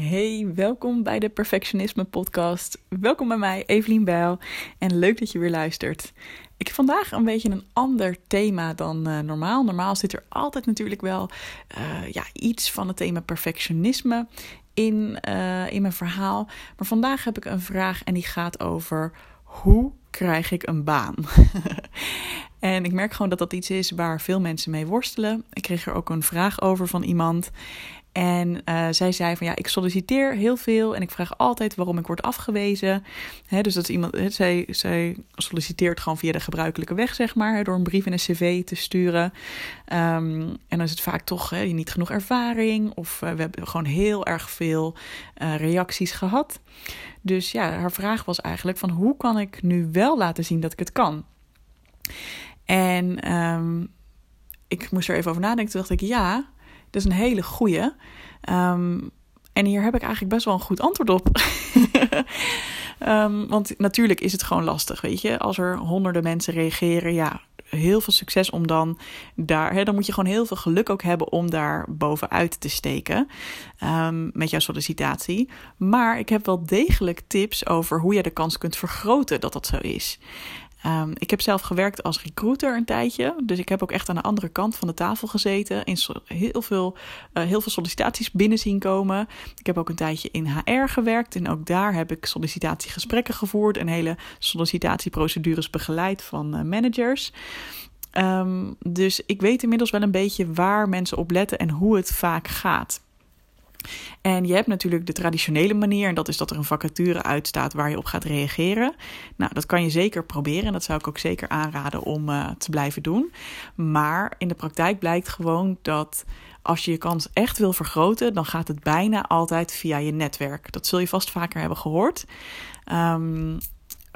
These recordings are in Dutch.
Hey, welkom bij de Perfectionisme Podcast. Welkom bij mij, Evelien Bijl. En leuk dat je weer luistert. Ik heb vandaag een beetje een ander thema dan uh, normaal. Normaal zit er altijd natuurlijk wel uh, ja, iets van het thema perfectionisme in, uh, in mijn verhaal. Maar vandaag heb ik een vraag en die gaat over hoe krijg ik een baan? en ik merk gewoon dat dat iets is waar veel mensen mee worstelen. Ik kreeg er ook een vraag over van iemand. En uh, zij zei van ja, ik solliciteer heel veel en ik vraag altijd waarom ik word afgewezen. Dus dat is iemand, he, zij, zij solliciteert gewoon via de gebruikelijke weg, zeg maar, door een brief en een cv te sturen. Um, en dan is het vaak toch niet genoeg ervaring of uh, we hebben gewoon heel erg veel uh, reacties gehad. Dus ja, haar vraag was eigenlijk van hoe kan ik nu wel laten zien dat ik het kan? En um, ik moest er even over nadenken. Toen dacht ik ja is een hele goeie. Um, en hier heb ik eigenlijk best wel een goed antwoord op. um, want natuurlijk is het gewoon lastig, weet je. Als er honderden mensen reageren, ja, heel veel succes om dan daar. Hè, dan moet je gewoon heel veel geluk ook hebben om daar bovenuit te steken um, met jouw sollicitatie. Maar ik heb wel degelijk tips over hoe je de kans kunt vergroten dat dat zo is. Um, ik heb zelf gewerkt als recruiter een tijdje. Dus ik heb ook echt aan de andere kant van de tafel gezeten. In heel veel, uh, heel veel sollicitaties binnen zien komen. Ik heb ook een tijdje in HR gewerkt. En ook daar heb ik sollicitatiegesprekken gevoerd. En hele sollicitatieprocedures begeleid van uh, managers. Um, dus ik weet inmiddels wel een beetje waar mensen op letten en hoe het vaak gaat. En je hebt natuurlijk de traditionele manier, en dat is dat er een vacature uitstaat waar je op gaat reageren. Nou, dat kan je zeker proberen en dat zou ik ook zeker aanraden om uh, te blijven doen. Maar in de praktijk blijkt gewoon dat als je je kans echt wil vergroten, dan gaat het bijna altijd via je netwerk. Dat zul je vast vaker hebben gehoord. Um,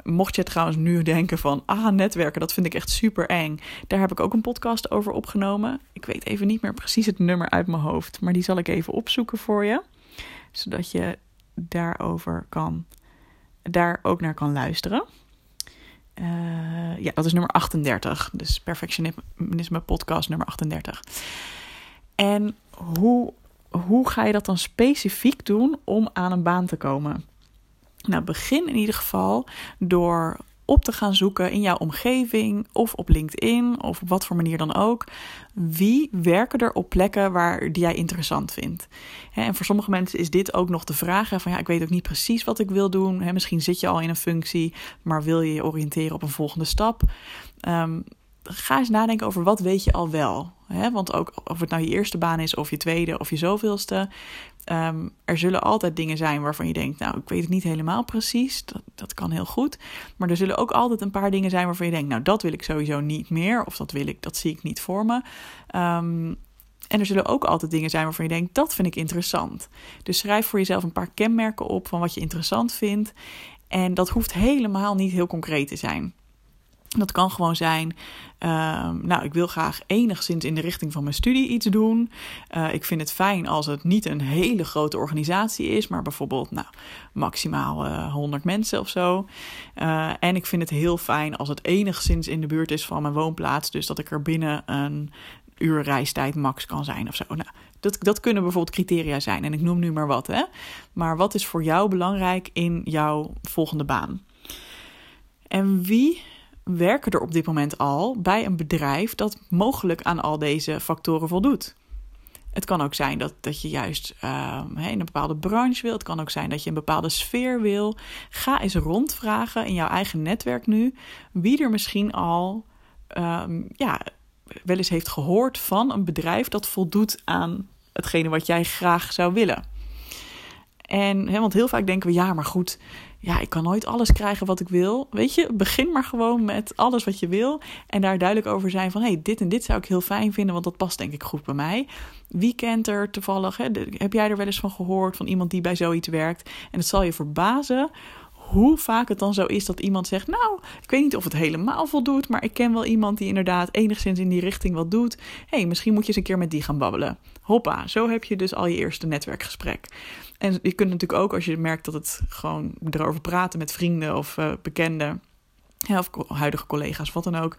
Mocht je trouwens nu denken van, ah, netwerken, dat vind ik echt super eng. Daar heb ik ook een podcast over opgenomen. Ik weet even niet meer precies het nummer uit mijn hoofd, maar die zal ik even opzoeken voor je. Zodat je daarover kan, daar ook naar kan luisteren. Uh, ja, dat is nummer 38. Dus Perfectionisme podcast nummer 38. En hoe, hoe ga je dat dan specifiek doen om aan een baan te komen? Nou, begin in ieder geval door op te gaan zoeken in jouw omgeving of op LinkedIn of op wat voor manier dan ook. Wie werken er op plekken waar die jij interessant vindt? En voor sommige mensen is dit ook nog de vraag van ja, ik weet ook niet precies wat ik wil doen. Misschien zit je al in een functie, maar wil je je oriënteren op een volgende stap? Um, ga eens nadenken over wat weet je al wel. Hè? Want ook of het nou je eerste baan is, of je tweede, of je zoveelste. Um, er zullen altijd dingen zijn waarvan je denkt, nou, ik weet het niet helemaal precies. Dat, dat kan heel goed. Maar er zullen ook altijd een paar dingen zijn waarvan je denkt, nou, dat wil ik sowieso niet meer. Of dat wil ik, dat zie ik niet voor me. Um, en er zullen ook altijd dingen zijn waarvan je denkt, dat vind ik interessant. Dus schrijf voor jezelf een paar kenmerken op van wat je interessant vindt. En dat hoeft helemaal niet heel concreet te zijn. Dat kan gewoon zijn, uh, nou, ik wil graag enigszins in de richting van mijn studie iets doen. Uh, ik vind het fijn als het niet een hele grote organisatie is, maar bijvoorbeeld, nou, maximaal uh, eh, 100 mensen of zo. Uh, en ik vind het heel fijn als het enigszins in de buurt is van mijn woonplaats, dus dat ik er binnen een uur reistijd max kan zijn of zo. Nou, dat, dat kunnen bijvoorbeeld criteria zijn. En ik noem nu maar wat, hè. Maar wat is voor jou belangrijk in jouw volgende baan? En wie werken er op dit moment al bij een bedrijf dat mogelijk aan al deze factoren voldoet. Het kan ook zijn dat, dat je juist uh, in een bepaalde branche wil. Het kan ook zijn dat je een bepaalde sfeer wil. Ga eens rondvragen in jouw eigen netwerk nu wie er misschien al um, ja, wel eens heeft gehoord van een bedrijf dat voldoet aan hetgene wat jij graag zou willen. En, hè, want heel vaak denken we, ja, maar goed, ja, ik kan nooit alles krijgen wat ik wil. Weet je, begin maar gewoon met alles wat je wil. En daar duidelijk over zijn van, hey, dit en dit zou ik heel fijn vinden, want dat past denk ik goed bij mij. Wie kent er toevallig, hè, heb jij er wel eens van gehoord, van iemand die bij zoiets werkt? En het zal je verbazen hoe vaak het dan zo is dat iemand zegt: Nou, ik weet niet of het helemaal voldoet, maar ik ken wel iemand die inderdaad enigszins in die richting wat doet. hey, misschien moet je eens een keer met die gaan babbelen. Hoppa, zo heb je dus al je eerste netwerkgesprek. En je kunt natuurlijk ook, als je merkt dat het gewoon erover praten met vrienden of uh, bekenden of huidige collega's, wat dan ook,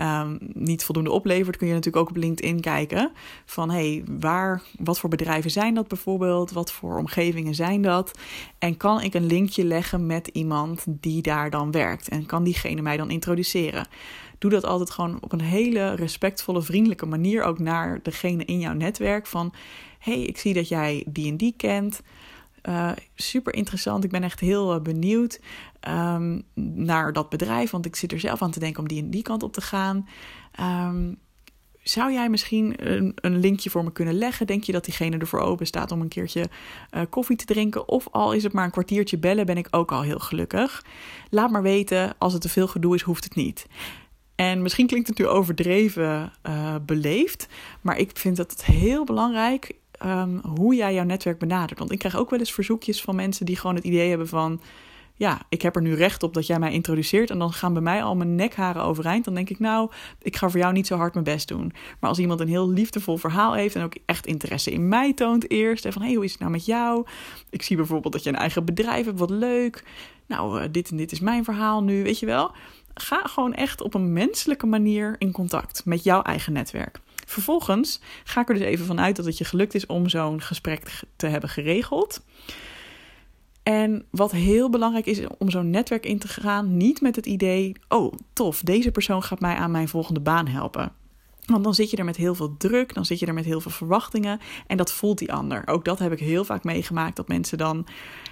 um, niet voldoende oplevert, kun je natuurlijk ook op LinkedIn kijken. Van hey, waar, wat voor bedrijven zijn dat bijvoorbeeld? Wat voor omgevingen zijn dat? En kan ik een linkje leggen met iemand die daar dan werkt? En kan diegene mij dan introduceren? Doe dat altijd gewoon op een hele respectvolle, vriendelijke manier ook naar degene in jouw netwerk. Van hey, ik zie dat jij die en die kent. Uh, super interessant. Ik ben echt heel uh, benieuwd um, naar dat bedrijf. Want ik zit er zelf aan te denken om die en die kant op te gaan. Um, zou jij misschien een, een, linkje voor me kunnen leggen? Denk je dat diegene ervoor open staat om een keertje uh, koffie te drinken? Of al is het maar een kwartiertje bellen, ben ik ook al heel gelukkig. Laat maar weten, als het te veel gedoe is, hoeft het niet. En misschien klinkt het nu overdreven uh, beleefd, maar ik vind dat het heel belangrijk um, hoe jij jouw netwerk benadert. Want ik krijg ook wel eens verzoekjes van mensen die gewoon het idee hebben van ja, ik heb er nu recht op dat jij mij introduceert. En dan gaan bij mij al mijn nekharen overeind. Dan denk ik, nou, ik ga voor jou niet zo hard mijn best doen. Maar als iemand een heel liefdevol verhaal heeft en ook echt interesse in mij toont eerst. En van, hé, hey, hoe is het nou met jou? Ik zie bijvoorbeeld dat je een eigen bedrijf hebt, wat leuk. Nou, uh, dit en dit is mijn verhaal nu, weet je wel. Ga gewoon echt op een menselijke manier in contact met jouw eigen netwerk. Vervolgens ga ik er dus even vanuit dat het je gelukt is om zo'n gesprek te hebben geregeld. En wat heel belangrijk is om zo'n netwerk in te gaan, niet met het idee: oh, tof, deze persoon gaat mij aan mijn volgende baan helpen. Want dan zit je er met heel veel druk, dan zit je er met heel veel verwachtingen en dat voelt die ander. Ook dat heb ik heel vaak meegemaakt, dat mensen dan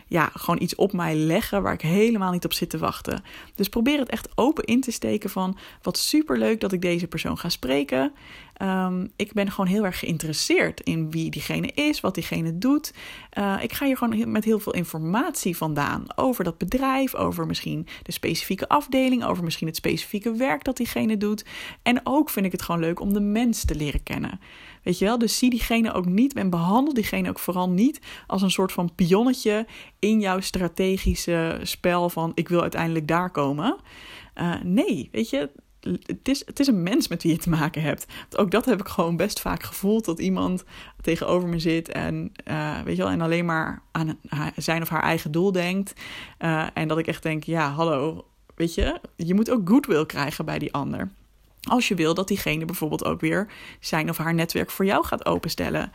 ja, gewoon iets op mij leggen waar ik helemaal niet op zit te wachten. Dus probeer het echt open in te steken van wat superleuk dat ik deze persoon ga spreken. Um, ik ben gewoon heel erg geïnteresseerd in wie diegene is, wat diegene doet. Uh, ik ga hier gewoon met heel veel informatie vandaan over dat bedrijf, over misschien de specifieke afdeling, over misschien het specifieke werk dat diegene doet. En ook vind ik het gewoon leuk om de mens te leren kennen. Weet je wel? Dus zie diegene ook niet en behandel diegene ook vooral niet als een soort van pionnetje in jouw strategische spel van ik wil uiteindelijk daar komen. Uh, nee, weet je, het is, het is een mens met wie je te maken hebt. ook dat heb ik gewoon best vaak gevoeld. Dat iemand tegenover me zit en, uh, weet je wel, en alleen maar aan zijn of haar eigen doel denkt. Uh, en dat ik echt denk, ja, hallo, weet je, je moet ook goodwill krijgen bij die ander. Als je wil dat diegene bijvoorbeeld ook weer zijn of haar netwerk voor jou gaat openstellen.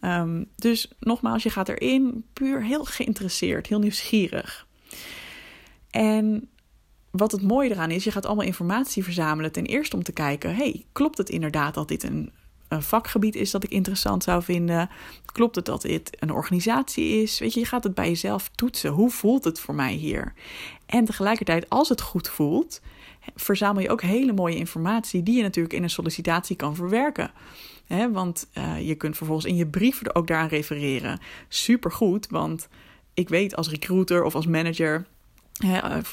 Um, dus nogmaals, je gaat erin puur heel geïnteresseerd, heel nieuwsgierig. En wat het mooie eraan is, je gaat allemaal informatie verzamelen. Ten eerste om te kijken: hey, klopt het inderdaad dat dit een, een, vakgebied is dat ik interessant zou vinden? Klopt het dat dit een organisatie is? Weet je, je gaat het bij jezelf toetsen. Hoe voelt het voor mij hier? En tegelijkertijd, als het goed voelt, verzamel je ook hele mooie informatie die je natuurlijk in een sollicitatie kan verwerken. want uh, je kunt vervolgens in je brief ook daaraan refereren. Supergoed, want ik weet als recruiter of als manager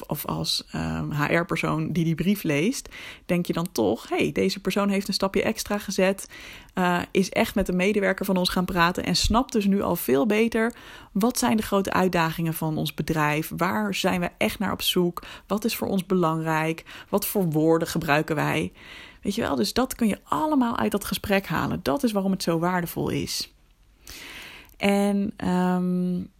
of als HR-persoon ehm, die die brief leest, denk je dan toch: hey, deze persoon heeft een stapje extra gezet, uh, is echt met een medewerker van ons gaan praten en snapt dus nu al veel beter wat zijn de grote uitdagingen van ons bedrijf, waar zijn we echt naar op zoek, wat is voor ons belangrijk, wat voor woorden gebruiken wij. Weet je wel, dus dat kun je allemaal uit dat gesprek halen. Dat is waarom het zo waardevol is. En um,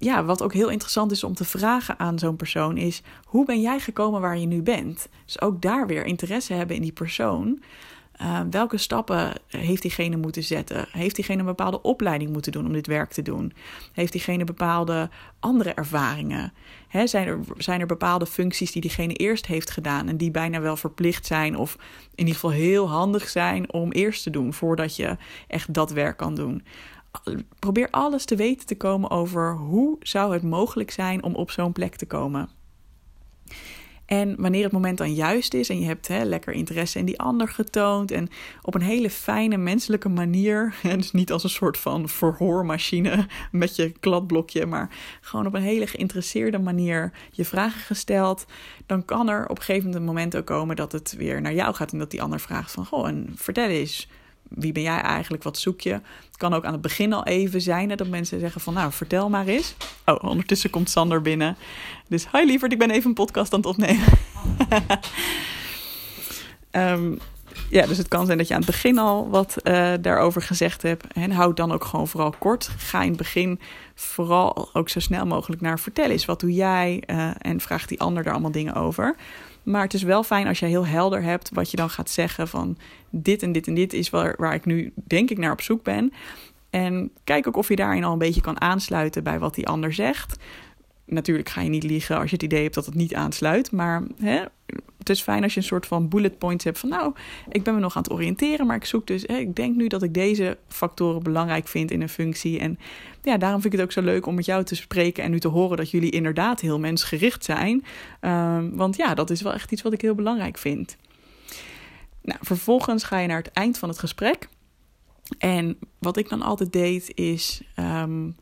ja, wat ook heel interessant is om te vragen aan zo'n persoon is: hoe ben jij gekomen waar je nu bent? Dus ook daar weer interesse hebben in die persoon. Uh, welke stappen heeft diegene moeten zetten? Heeft diegene een bepaalde opleiding moeten doen om dit werk te doen? Heeft diegene bepaalde andere ervaringen? He, zijn, er, zijn er bepaalde functies die diegene eerst heeft gedaan en die bijna wel verplicht zijn of in ieder geval heel handig zijn om eerst te doen voordat je echt dat werk kan doen? Probeer alles te weten te komen over hoe zou het mogelijk zijn om op zo'n plek te komen. En wanneer het moment dan juist is en je hebt hè, lekker interesse in die ander getoond en op een hele fijne menselijke manier, dus niet als een soort van verhoormachine met je kladblokje, maar gewoon op een hele geïnteresseerde manier je vragen gesteld, dan kan er op een gegeven moment ook komen dat het weer naar jou gaat en dat die ander vraagt van, goh, en vertel eens, wie ben jij eigenlijk? Wat zoek je? Het kan ook aan het begin al even zijn hè, dat mensen zeggen van nou vertel maar eens. Oh, ondertussen komt Sander binnen. Dus hi lieverd, ik ben even een podcast aan het opnemen. um, ja, dus het kan zijn dat je aan het begin al wat uh, daarover gezegd hebt. En houd dan ook gewoon vooral kort. Ga in het begin vooral ook zo snel mogelijk naar vertellen. Is wat doe jij? Uh, en vraag die ander daar allemaal dingen over. Maar het is wel fijn als je heel helder hebt wat je dan gaat zeggen van dit en dit en dit is waar, waar ik nu denk ik naar op zoek ben. En kijk ook of je daarin al een beetje kan aansluiten bij wat die ander zegt. Natuurlijk ga je niet liegen als je het idee hebt dat het niet aansluit. Maar hè, het is fijn als je een soort van bullet points hebt van nou, ik ben me nog aan het oriënteren, maar ik zoek dus, hè, ik denk nu dat ik deze factoren belangrijk vind in een functie. En ja, daarom vind ik het ook zo leuk om met jou te spreken en nu te horen dat jullie inderdaad heel mensgericht zijn. Um, want ja, dat is wel echt iets wat ik heel belangrijk vind. Nou, vervolgens ga je naar het eind van het gesprek. En wat ik dan altijd deed is. Um,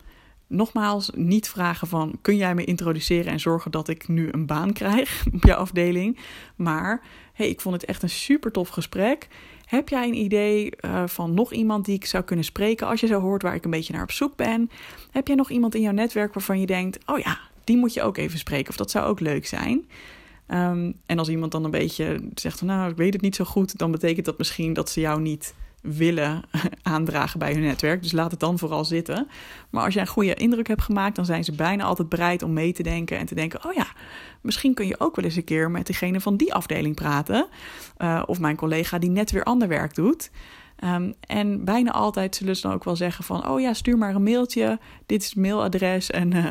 nogmaals, niet vragen van kun jij me introduceren en zorgen dat ik nu een baan krijg op jouw afdeling. Maar hey, ik vond het echt een super tof gesprek. Heb jij een idee uh, van nog iemand die ik zou kunnen spreken als je zo hoort waar ik een beetje naar op zoek ben? Heb jij nog iemand in jouw netwerk waarvan je denkt, oh ja, die moet je ook even spreken of dat zou ook leuk zijn? Um, en als iemand dan een beetje zegt, nou ik weet het niet zo goed, dan betekent dat misschien dat ze jou niet willen aandragen bij hun netwerk. Dus laat het dan vooral zitten. Maar als jij een goede indruk hebt gemaakt, dan zijn ze bijna altijd bereid om mee te denken en te denken: oh ja, misschien kun je ook wel eens een keer met degene van die afdeling praten. Uh, of mijn collega die net weer ander werk doet. Um, en bijna altijd zullen ze dan ook wel zeggen van... oh ja, stuur maar een mailtje, dit is het mailadres... en uh,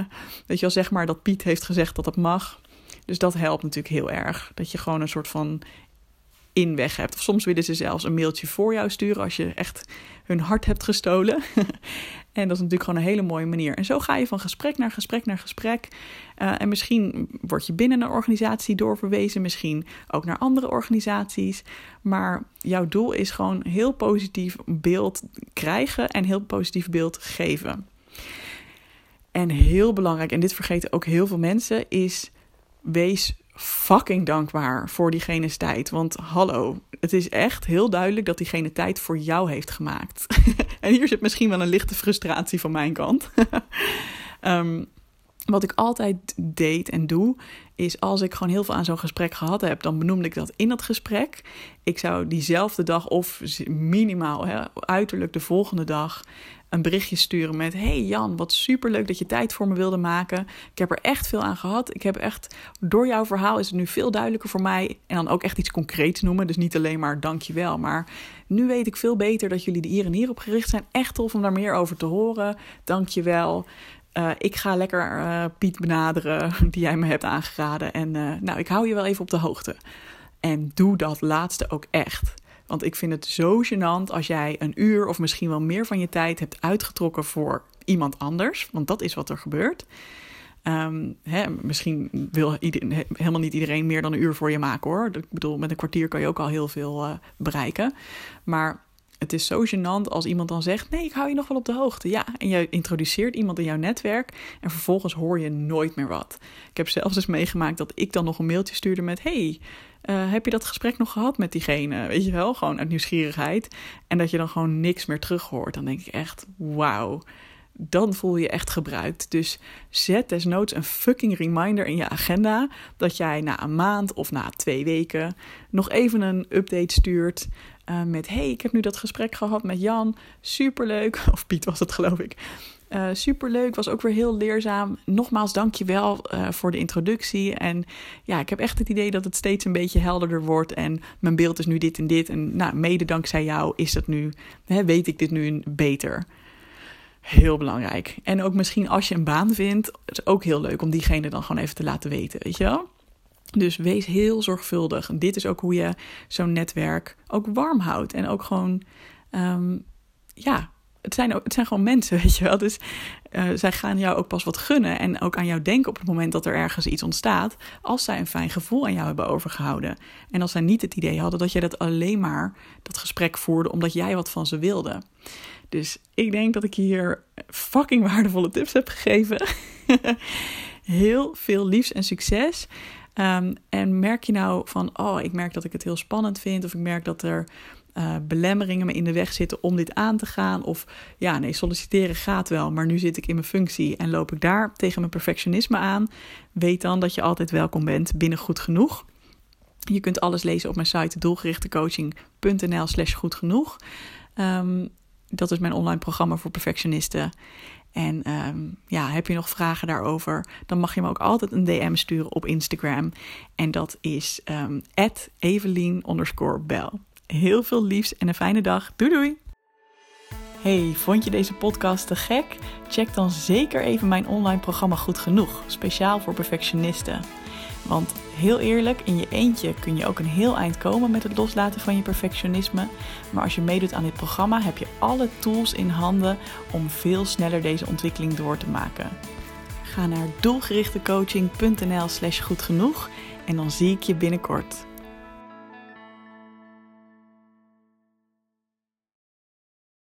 weet je wel, zeg maar dat Piet heeft gezegd dat het mag. Dus dat helpt natuurlijk heel erg. Dat je gewoon een soort van in weg hebt. Of soms willen ze zelfs een mailtje voor jou sturen als je echt hun hart hebt gestolen. en dat is natuurlijk gewoon een hele mooie manier. En zo ga je van gesprek naar gesprek naar gesprek. Uh, en misschien word je binnen een organisatie doorverwezen, misschien ook naar andere organisaties. Maar jouw doel is gewoon heel positief beeld krijgen en heel positief beeld geven. En heel belangrijk, en dit vergeten ook heel veel mensen, is wees fucking dankbaar voor diegene's tijd. Want hallo, het is echt heel duidelijk dat diegene tijd voor jou heeft gemaakt. en hier zit misschien wel een lichte frustratie van mijn kant. um, wat ik altijd deed en doe, is als ik gewoon heel veel aan zo'n gesprek gehad heb, dan benoemde ik dat in dat gesprek. Ik zou diezelfde dag of minimaal, hè, uiterlijk de volgende dag, een berichtje sturen met: Hey Jan, wat superleuk dat je tijd voor me wilde maken. Ik heb er echt veel aan gehad. Ik heb echt, door jouw verhaal is het nu veel duidelijker voor mij. En dan ook echt iets concreets noemen. Dus niet alleen maar dankjewel. Maar nu weet ik veel beter dat jullie er hier en hier op gericht zijn. Echt tof om daar meer over te horen. Dankjewel. Uh, ik ga lekker uh, Piet benaderen, die jij me hebt aangeraden. En uh, nou, ik hou je wel even op de hoogte. En doe dat laatste ook echt. Want ik vind het zo gênant als jij een uur of misschien wel meer van je tijd hebt uitgetrokken voor iemand anders. Want dat is wat er gebeurt. Um, hè, misschien wil ieder, helemaal niet iedereen meer dan een uur voor je maken hoor. Ik bedoel, met een kwartier kan je ook al heel veel bereiken. Maar het is zo gênant als iemand dan zegt: Nee, ik hou je nog wel op de hoogte. Ja, en je introduceert iemand in jouw netwerk en vervolgens hoor je nooit meer wat. Ik heb zelfs eens meegemaakt dat ik dan nog een mailtje stuurde met: Hey, uh, heb je dat gesprek nog gehad met diegene? Weet je wel, gewoon uit nieuwsgierigheid. En dat je dan gewoon niks meer terug hoort. Dan denk ik echt: Wauw dan voel je je echt gebruikt. Dus zet desnoods een fucking reminder in je agenda dat jij na een maand of na twee weken nog even een update stuurt. Uh, met hey, ik heb nu dat gesprek gehad met Jan. Superleuk. Of Piet was het, geloof ik. Uh, superleuk, was ook weer heel leerzaam. Nogmaals, dankjewel uh, voor de introductie. En ja, ik heb echt het idee dat het steeds een beetje helderder wordt. En mijn beeld is nu dit en dit. En nou, mede dankzij jou is dat nu, hè, weet ik dit nu beter. Heel belangrijk. En ook misschien als je een baan vindt, het is ook heel leuk om diegene dan gewoon even te laten weten, weet je wel? Dus wees heel zorgvuldig. Dit is ook hoe je zo'n netwerk ook warm houdt. En ook gewoon, um, ja, het zijn, het zijn gewoon mensen, weet je wel. Dus uh, zij gaan jou ook pas wat gunnen en ook aan jou denken op het moment dat er ergens iets ontstaat, als zij een fijn gevoel aan jou hebben overgehouden. En als zij niet het idee hadden dat jij dat alleen maar dat gesprek voerde omdat jij wat van ze wilde. Dus ik denk dat ik hier fucking waardevolle tips heb gegeven. Heel veel liefs en succes. Um, en merk je nou van, oh, ik merk dat ik het heel spannend vind, of ik merk dat er uh, belemmeringen me in de weg zitten om dit aan te gaan. Of ja, nee, solliciteren gaat wel, maar nu zit ik in mijn functie en loop ik daar tegen mijn perfectionisme aan. Weet dan dat je altijd welkom bent binnen goed genoeg. Je kunt alles lezen op mijn site doelgerichtecoaching.nl slash goed genoeg. Um, dat is mijn online programma voor perfectionisten. En ehm, ja, heb je nog vragen daarover, dan mag je me ook altijd een DM sturen op Instagram. En dat is um, Evelien. Heel veel liefs en een fijne dag. Doei doei! Hey, vond je deze podcast te gek? Check dan zeker even mijn online programma Goed Genoeg, speciaal voor perfectionisten. Want heel eerlijk, in je eentje kun je ook een heel eind komen met het loslaten van je perfectionisme. Maar als je meedoet aan dit programma, heb je alle tools in handen om veel sneller deze ontwikkeling door te maken. Ga naar doelgerichtecoaching.nl/slash goed genoeg en dan zie ik je binnenkort.